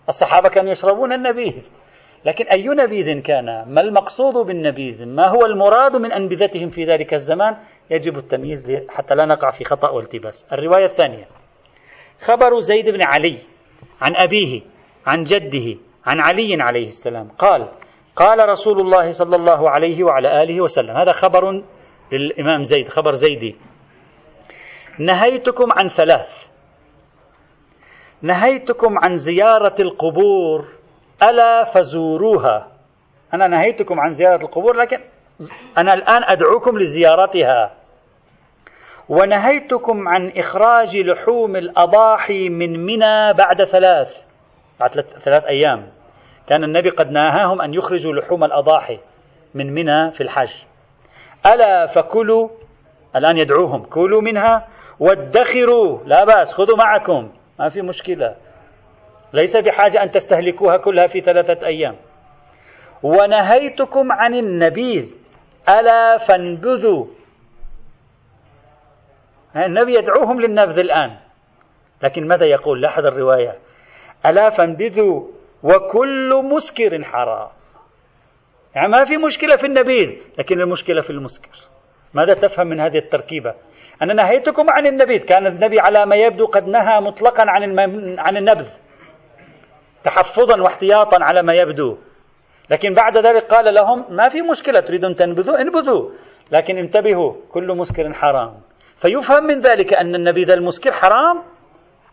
الصحابة كانوا يشربون النبيذ لكن أي نبيذ كان؟ ما المقصود بالنبيذ ما هو المراد من أنبذتهم في ذلك الزمان؟ يجب التمييز حتى لا نقع في خطأ والتباس. الرواية الثانية. خبر زيد بن علي عن أبيه. عن جده عن علي عليه السلام. قال قال رسول الله صلى الله عليه وعلى آله وسلم. هذا خبر للإمام زيد خبر زيدي. نهيتكم عن ثلاث. نهيتكم عن زيارة القبور ألا فزوروها. أنا نهيتكم عن زيارة القبور لكن أنا الآن أدعوكم لزيارتها. ونهيتكم عن إخراج لحوم الأضاحي من منى بعد ثلاث. بعد ثلاث أيام. كان النبي قد ناهاهم أن يخرجوا لحوم الأضاحي من منى في الحج. ألا فكلوا الآن يدعوهم كلوا منها وادخروا. لا بأس خذوا معكم. ما في مشكلة. ليس بحاجة أن تستهلكوها كلها في ثلاثة أيام. ونهيتكم عن النبيذ. ألا فانبذوا. النبي يدعوهم للنبذ الآن. لكن ماذا يقول؟ لاحظ الرواية. ألا فانبذوا وكل مسكر حرام. يعني ما في مشكلة في النبيذ لكن المشكلة في المسكر. ماذا تفهم من هذه التركيبة؟ أنا نهيتكم عن النبيذ. كان النبي على ما يبدو قد نهى مطلقا عن, عن النبذ. تحفظا واحتياطا على ما يبدو. لكن بعد ذلك قال لهم ما في مشكلة تريدون تنبذوا؟ انبذوا. لكن انتبهوا كل مسكر حرام. فيفهم من ذلك أن النبيذ المسكر حرام؟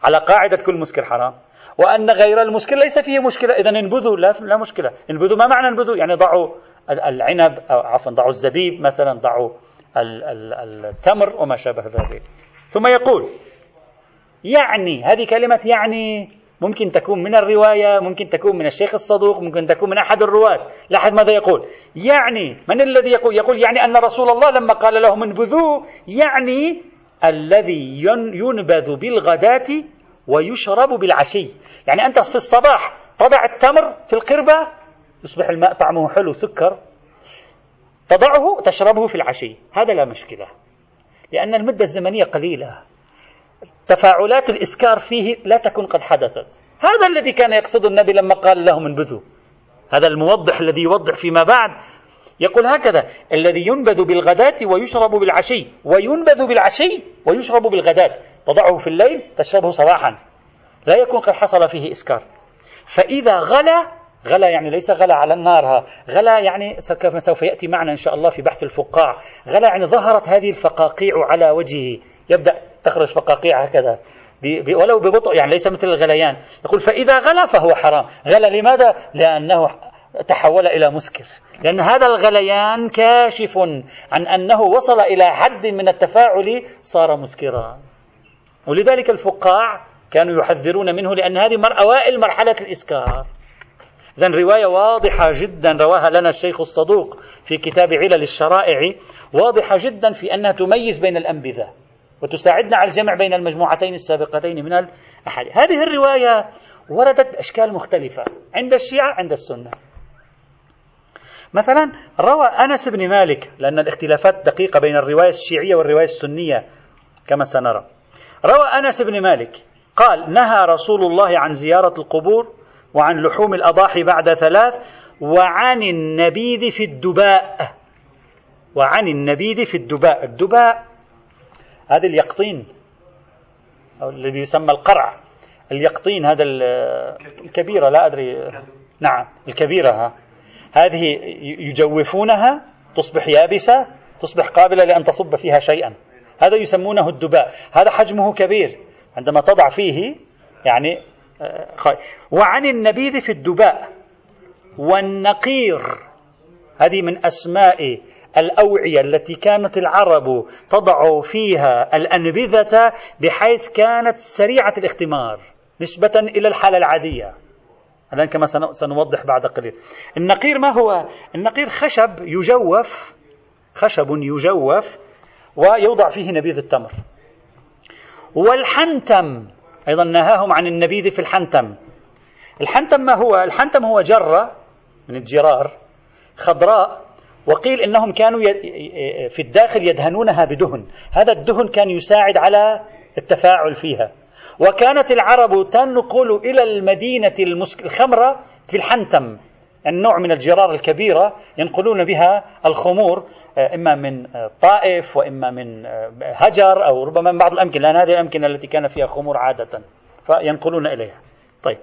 على قاعدة كل مسكر حرام. وأن غير المسكر ليس فيه مشكلة. إذا انبذوا لا, لا مشكلة. انبذوا ما معنى انبذوا؟ يعني ضعوا العنب أو عفوا ضعوا الزبيب مثلا ضعوا التمر وما شابه ذلك. ثم يقول يعني هذه كلمة يعني ممكن تكون من الرواية ممكن تكون من الشيخ الصدوق ممكن تكون من أحد الرواة. لاحظ ماذا يقول؟ يعني من الذي يقول؟ يقول يعني أن رسول الله لما قال لهم انبذوه يعني الذي ينبذ بالغداة ويشرب بالعشي. يعني أنت في الصباح تضع التمر في القربة يصبح الماء طعمه حلو سكر تضعه تشربه في العشي. هذا لا مشكلة لأن المدة الزمنية قليلة. تفاعلات الإسكار فيه لا تكون قد حدثت. هذا الذي كان يقصد النبي لما قال لهم انبذوا. هذا الموضح الذي يوضح فيما بعد. يقول هكذا الذي ينبذ بالغداة ويشرب بالعشي وينبذ بالعشي ويشرب بالغداة. تضعه في الليل تشربه صباحا. لا يكون قد حصل فيه إسكار. فإذا غلى غلا يعني ليس غلا على النار غلا يعني كما سوف يأتي معنا إن شاء الله في بحث الفقاع. غلا يعني ظهرت هذه الفقاقيع على وجهه. يبدأ تخرج فقاقيع هكذا. ولو ببطء يعني ليس مثل الغليان. يقول فإذا غلا فهو حرام. غلا لماذا؟ لأنه تحول إلى مسكر. لأن هذا الغليان كاشف عن أنه وصل إلى حد من التفاعل صار مسكرا. ولذلك الفقاع كانوا يحذرون منه لأن هذه مر أوائل مرحلة الإسكار. إذا رواية واضحة جدا رواها لنا الشيخ الصدوق في كتاب علل الشرائع واضحة جدا في أنها تميز بين الأنبذة وتساعدنا على الجمع بين المجموعتين السابقتين من الأحاديث. هذه الرواية وردت بأشكال مختلفة عند الشيعة عند السنة. مثلا روى أنس بن مالك لأن الاختلافات دقيقة بين الرواية الشيعية والرواية السنية كما سنرى. روى أنس بن مالك قال نهى رسول الله عن زيارة القبور وعن لحوم الأضاحي بعد ثلاث وعن النبيذ في الدباء. وعن النبيذ في الدباء. الدباء هذا اليقطين أو الذي يسمى القرع. اليقطين هذا الكبيرة لا أدري. نعم الكبيرة ها. هذه يجوفونها تصبح يابسة تصبح قابلة لأن تصب فيها شيئا. هذا يسمونه الدباء. هذا حجمه كبير. عندما تضع فيه يعني آه، وعن النبيذ في الدباء والنقير. هذه من أسماء الأوعية التي كانت العرب تضع فيها الأنبذة بحيث كانت سريعة الاختمار نسبة إلى الحالة العادية. الآن كما سنوضح بعد قليل. النقير ما هو؟ النقير خشب يجوف خشب يجوف ويوضع فيه نبيذ التمر والحنتم أيضا نهاهم عن النبيذ في الحنتم الحنتم ما هو؟ الحنتم هو جرة من الجرار خضراء وقيل إنهم كانوا في الداخل يدهنونها بدهن، هذا الدهن كان يساعد على التفاعل فيها. وكانت العرب تنقل إلى المدينة الخمرة في الحنتم، النوع من الجرار الكبيرة ينقلون بها الخمور إما من طائف وإما من هجر أو ربما من بعض الأمكنة، لأن هذه الأمكنة التي كان فيها خمور عادة فينقلون إليها. طيب.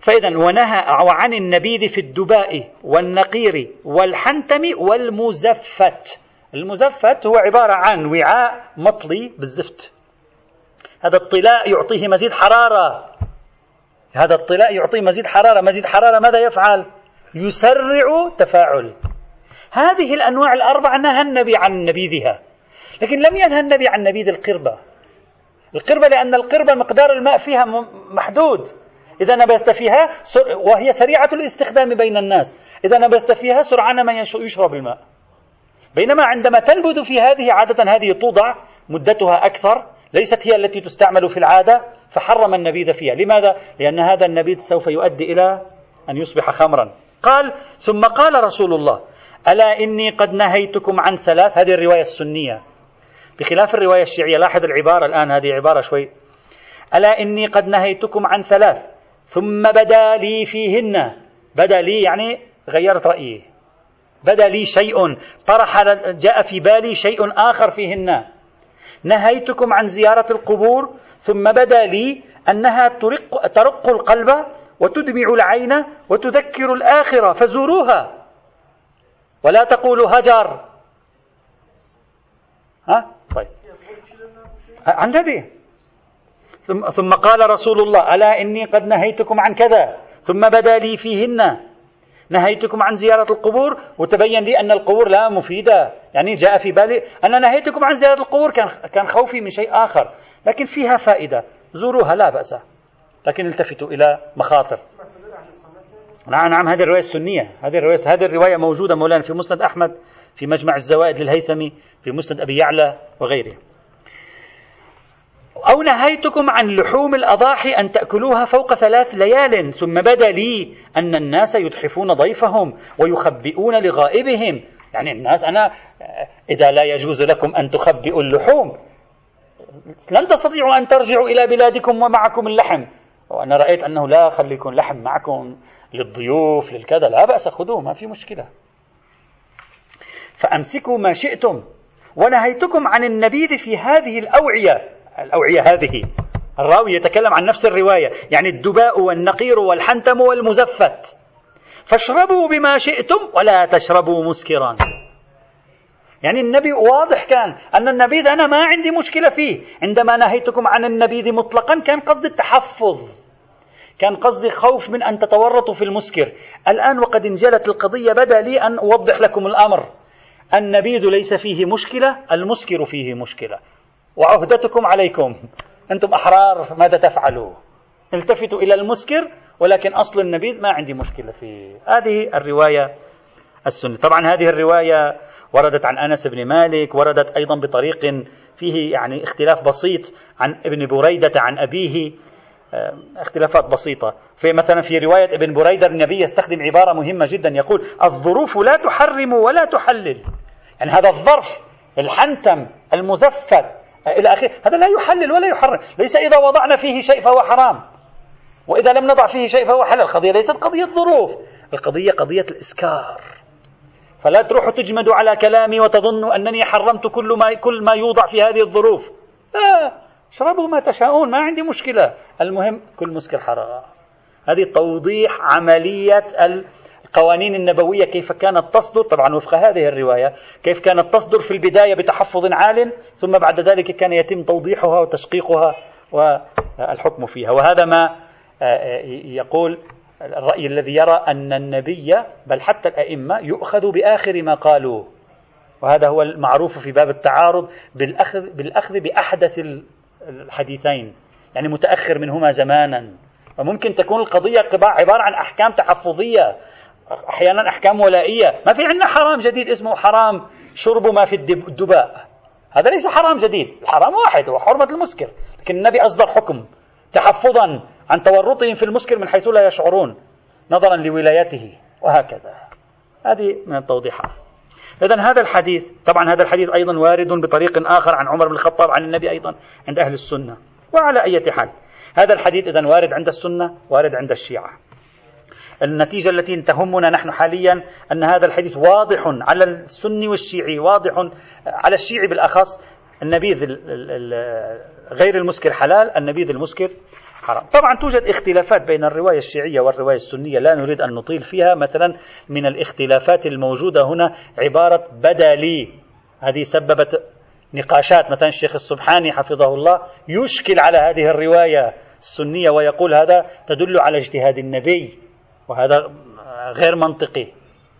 فإذا ونهى عن النبيذ في الدباء والنقير والحنتم والمزفت المزفت هو عبارة عن وعاء مطلي بالزفت هذا الطلاء يعطيه مزيد حرارة هذا الطلاء يعطيه مزيد حرارة. مزيد حرارة ماذا يفعل؟ يسرع تفاعل. هذه الأنواع الأربعة نهى النبي عن نبيذها. لكن لم ينهى النبي عن نبيذ القربة. القربة لأن القربة مقدار الماء فيها محدود. إذا نبذت فيها وهي سريعة الاستخدام بين الناس. إذا نبذت فيها سرعان ما يشرب الماء. بينما عندما تنبذ في هذه عادة هذه توضع مدتها أكثر. ليست هي التي تستعمل في العادة فحرم النبيذ فيها. لماذا؟ لأن هذا النبيذ سوف يؤدي إلى أن يصبح خمرا. قال ثم قال رسول الله ألا إني قد نهيتكم عن ثلاث هذه الرواية السنية. بخلاف الرواية الشيعية لاحظ العبارة الآن هذه عبارة شوي. ألا إني قد نهيتكم عن ثلاث ثم بدا لي فيهن. بدا لي يعني غيرت رأيي. بدا لي شيء. طرح جاء في بالي شيء آخر فيهن. نهيتكم عن زيارة القبور ثم بدا لي أنها ترق, ترق القلب وتدمع العين وتذكر الآخرة فزوروها. ولا تقولوا هجر. ها؟ طيب. عن هذه ثم, ثم قال رسول الله ألا إني قد نهيتكم عن كذا. ثم بدا لي فيهن. نهيتكم عن زيارة القبور وتبين لي أن القبور لا مفيدة. يعني جاء في بالي أنا نهيتكم عن زيارة القبور كان, كان خوفي من شيء آخر. لكن فيها فائدة. زوروها لا بأس. لكن التفتوا إلى مخاطر. نعم نعم هذه الرواية السنية. هذه الرواية هذه الرواية موجودة مولانا في مسند أحمد في مجمع الزوائد للهيثمي في مسند أبي يعلى وغيره. أو نهيتكم عن لحوم الأضاحي أن تأكلوها فوق ثلاث ليال ثم بدا لي أن الناس يتحفون ضيفهم ويخبئون لغائبهم. يعني الناس أنا إذا لا يجوز لكم أن تخبئوا اللحوم لن تستطيعوا أن ترجعوا إلى بلادكم ومعكم اللحم. وأنا رأيت أنه لا خليكم لحم معكم للضيوف للكذا لا بأس خذوه ما في مشكلة. فأمسكوا ما شئتم. ونهيتكم عن النبيذ في هذه الأوعية. الأوعية هذه. الراوي يتكلم عن نفس الرواية يعني الدباء والنقير والحنتم والمزفت. فاشربوا بما شئتم ولا تشربوا مسكرا. يعني النبي واضح كان أن النبيذ أنا ما عندي مشكلة فيه. عندما نهيتكم عن النبيذ مطلقا كان قصد التحفظ. كان قصدي خوف من أن تتورطوا في المسكر. الآن وقد انجلت القضية بدأ لي أن أوضح لكم الأمر. النبيذ ليس فيه مشكلة المسكر فيه مشكلة. وعهدتكم عليكم. أنتم أحرار ماذا تفعلوا؟ التفتوا إلى المسكر ولكن أصل النبيذ ما عندي مشكلة فيه. هذه الرواية السنة. طبعا هذه الرواية وردت عن أنس بن مالك وردت أيضا بطريق فيه يعني اختلاف بسيط عن ابن بريدة عن أبيه. آه، اختلافات بسيطة. في مثلا في رواية ابن بريدة النبي يستخدم عبارة مهمة جدا. يقول الظروف لا تحرم ولا تحلل. يعني هذا الظرف الحنتم المزفت إلى آخره. هذا لا يحلل ولا يحرم ليس إذا وضعنا فيه شيء فهو حرام. وإذا لم نضع فيه شيء فهو حلال. القضية ليست قضية ظروف. القضية قضية الإسكار. فلا تروحوا تجمدوا على كلامي وتظنوا أنني حرمت كل ما, كل ما يوضع في هذه الظروف. لا. اشربوا ما تشاءون. ما عندي مشكلة. المهم كل مسكر حرام. هذه توضيح عملية القوانين النبوية كيف كانت تصدر. طبعا وفق هذه الرواية كيف كانت تصدر في البداية بتحفظ عال ثم بعد ذلك كان يتم توضيحها وتشقيقها والحكم فيها. وهذا ما يقول الرأي الذي يرى أن النبي بل حتى الأئمة يؤخذ بآخر ما قالوا وهذا هو المعروف في باب التعارض بالأخذ, بالأخذ بأحدث الحديثين. يعني متأخر منهما زمانا. وممكن تكون القضية عبارة عن أحكام تحفظية. أحيانا أحكام ولائية. ما في عندنا حرام جديد اسمه حرام شرب ما في الدباء. هذا ليس حرام جديد. الحرام واحد هو حرمة المسكر. لكن النبي أصدر حكم تحفظا عن تورطهم في المسكر من حيث لا يشعرون نظرا لولايته. وهكذا. هذه من التوضيحات. إذا هذا الحديث طبعا هذا الحديث أيضا وارد بطريق آخر عن عمر بن الخطاب عن النبي أيضا عند أهل السنة. وعلى أي حال هذا الحديث إذا وارد عند السنة وارد عند الشيعة. النتيجة التي تهمنا نحن حاليا أن هذا الحديث واضح على السني والشيعي واضح على الشيعي بالأخص. النبيذ غير المسكر حلال النبيذ المسكر حرام. طبعا توجد اختلافات بين الرواية الشيعية والرواية السنية لا نريد أن نطيل فيها. مثلا من الاختلافات الموجودة هنا عبارة بدا لي هذه سببت نقاشات. مثلا الشيخ السبحاني حفظه الله يشكل على هذه الرواية السنية ويقول هذا تدل على اجتهاد النبي. وهذا غير منطقي.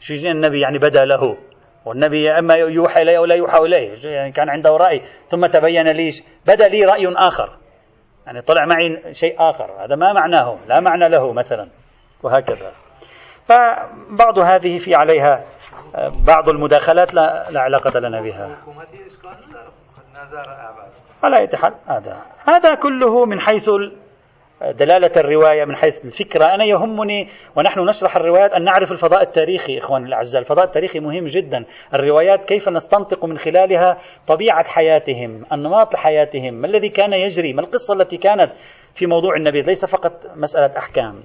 شو النبي يعني بدا له. والنبي أما يوحى اليه أو لا يوحى إليه يعني كان عنده رأي. ثم تبين لي بدا لي رأي آخر. يعني طلع معي شيء آخر. هذا ما معناه لا معنى له مثلا. وهكذا. فبعض هذه في عليها بعض المداخلات لا, لا علاقة لنا بها. على أي حال هذا هذا كله من حيث دلالة الرواية من حيث الفكرة. أنا يهمني ونحن نشرح الروايات أن نعرف الفضاء التاريخي إخواني الأعزاء. الفضاء التاريخي مهم جدا. الروايات كيف نستنطق من خلالها طبيعة حياتهم النمط حياتهم ما الذي كان يجري ما القصة التي كانت في موضوع النبي ليس فقط مسألة أحكام.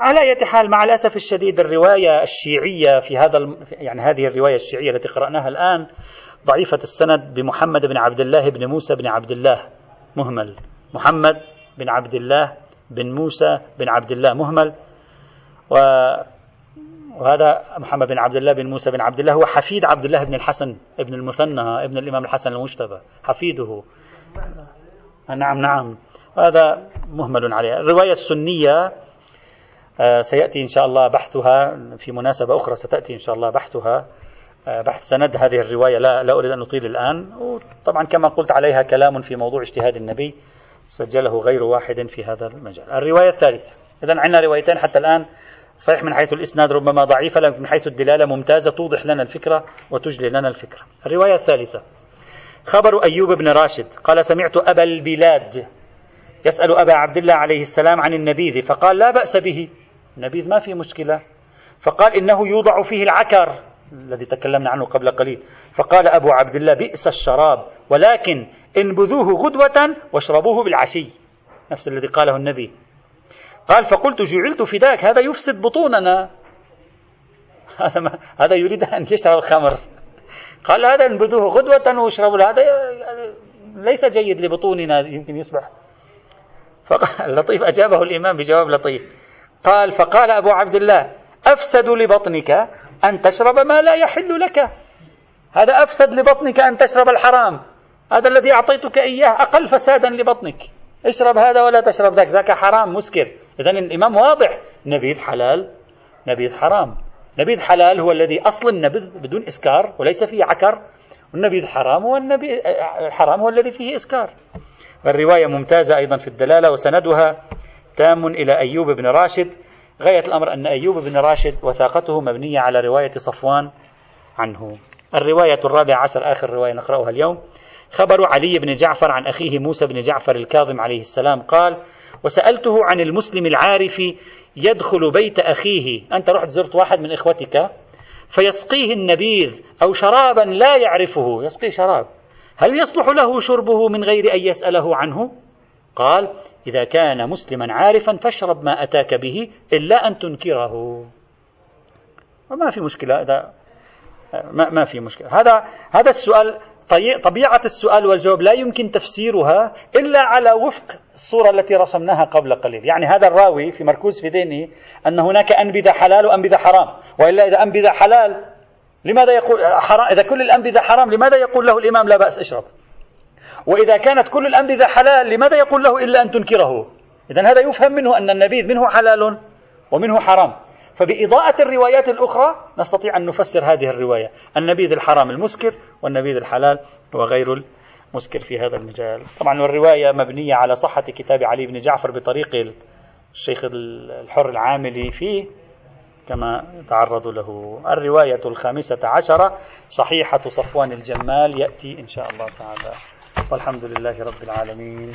على أي حال مع الأسف الشديد الرواية الشيعية في هذا يعني هذه الرواية الشيعية التي قرأناها الآن ضعيفة السند بمحمد بن عبد الله بن موسى بن عبد الله مهمل. محمد بن عبد الله بن موسى بن عبد الله مهمل وهذا محمد بن عبد الله بن موسى بن عبد الله هو حفيد عبد الله بن الحسن ابن المثنى ابن الإمام الحسن المجتبى حفيده. نعم نعم. هذا مهمل عليه. الرواية السنية آه، سيأتي إن شاء الله بحثها. في مناسبة أخرى ستأتي إن شاء الله بحثها. آه، بحث سند هذه الرواية. لا, لا أريد أن أطيل الآن. وطبعا كما قلت عليها كلام في موضوع اجتهاد النبي. سجله غير واحد في هذا المجال. الرواية الثالثة. إذا عندنا روايتين حتى الآن صحيح من حيث الإسناد ربما ضعيفة لكن من حيث الدلالة ممتازة توضح لنا الفكرة وتجلي لنا الفكرة. الرواية الثالثة. خبر أيوب بن راشد. قال سمعت أبا البلاد يسأل أبا عبد الله عليه السلام عن النبيذ فقال لا بأس به. النبيذ ما في مشكلة. فقال إنه يوضع فيه العكر الذي تكلمنا عنه قبل قليل. فقال أبو عبد الله بئس الشراب. ولكن انبذوه غدوة واشربوه بالعشي. نفس الذي قاله النبي. قال فقلت جعلت فداك هذا يفسد بطوننا. هذا ما هذا يريد أن يشرب الخمر. قال هذا انبذوه غدوة واشربوا هذا ليس جيد لبطوننا يمكن يصبح. فقال لطيف. أجابه الإمام بجواب لطيف. قال فقال أبو عبد الله أفسد لبطنك أن تشرب ما لا يحل لك. هذا أفسد لبطنك أن تشرب الحرام. هذا الذي أعطيتك إياه أقل فسادا لبطنك. اشرب هذا ولا تشرب ذاك. ذاك حرام مسكر. إذا الإمام واضح. نبيذ حلال نبيذ حرام. نبيذ حلال هو الذي أصل النبذ بدون إسكار وليس فيه عكر. والنبيذ حرام هو النبي الحرام هو الذي فيه إسكار. والرواية ممتازة أيضا في الدلالة وسندها. تام إلى أيوب بن راشد. غاية الأمر أن أيوب بن راشد وثاقته مبنية على رواية صفوان عنه. الرواية الرابعة عشر آخر رواية نقرأها اليوم. خبر علي بن جعفر عن أخيه موسى بن جعفر الكاظم عليه السلام قال وسألته عن المسلم العارف يدخل بيت أخيه. أنت رحت زرت واحد من إخوتك؟ فيسقيه النبيذ أو شرابا لا يعرفه. يسقيه شراب. هل يصلح له شربه من غير أن يسأله عنه؟ قال إذا كان مسلما عارفا فاشرب ما أتاك به إلا أن تنكره. وما في مشكلة ما, ما في مشكلة. هذا هذا السؤال طبيعة السؤال والجواب لا يمكن تفسيرها إلا على وفق الصورة التي رسمناها قبل قليل. يعني هذا الراوي في مركوز في ذهنه أن هناك أنبذة حلال وأنبذة حرام. وإلا إذا أنبذة حلال لماذا يقول حرام إذا كل الأنبذة حرام لماذا يقول له الإمام لا بأس اشرب؟ وإذا كانت كل الأنبذة حلال لماذا يقول له إلا أن تنكره؟ إذا هذا يفهم منه أن النبيذ منه حلال ومنه حرام. فبإضاءة الروايات الأخرى نستطيع أن نفسر هذه الرواية. النبيذ الحرام المسكر والنبيذ الحلال وغير المسكر في هذا المجال. طبعا الرواية مبنية على صحة كتاب علي بن جعفر بطريق الشيخ الحر العاملي فيه كما تعرض له. الرواية الخامسة عشرة صحيحة صفوان الجمال يأتي إن شاء الله تعالى. والحمد لله رب العالمين.